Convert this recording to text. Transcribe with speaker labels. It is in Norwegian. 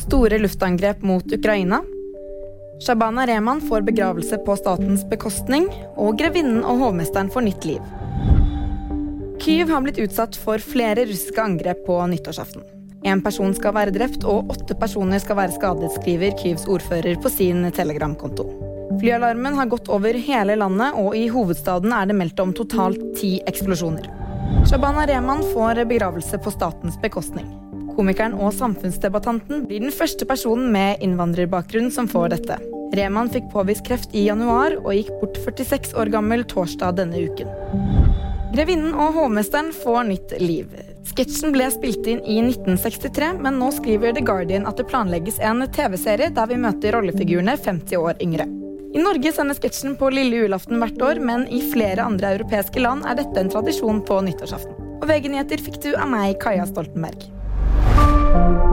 Speaker 1: Store luftangrep mot Ukraina. Shabana Rehman får begravelse på statens bekostning. Og grevinnen og hovmesteren får nytt liv. Kyiv har blitt utsatt for flere russiske angrep på nyttårsaften. En person skal være drept, og åtte personer skal være skadet, skriver Kyivs ordfører på sin Telegram-konto. Flyalarmen har gått over hele landet, og i hovedstaden er det meldt om totalt ti eksplosjoner. Shabana Rehman får begravelse på statens bekostning. Komikeren og samfunnsdebattanten blir den første personen med innvandrerbakgrunn som får dette. Rehman fikk påvist kreft i januar og gikk bort 46 år gammel torsdag denne uken. Grevinnen og hovmesteren får nytt liv. Sketsjen ble spilt inn i 1963, men nå skriver The Guardian at det planlegges en TV-serie der vi møter rollefigurene 50 år yngre. I Norge sendes sketsjen på lille julaften hvert år, men i flere andre europeiske land er dette en tradisjon på nyttårsaften. Og VG-nyheter fikk du av meg, Kaja Stoltenberg. Thank you.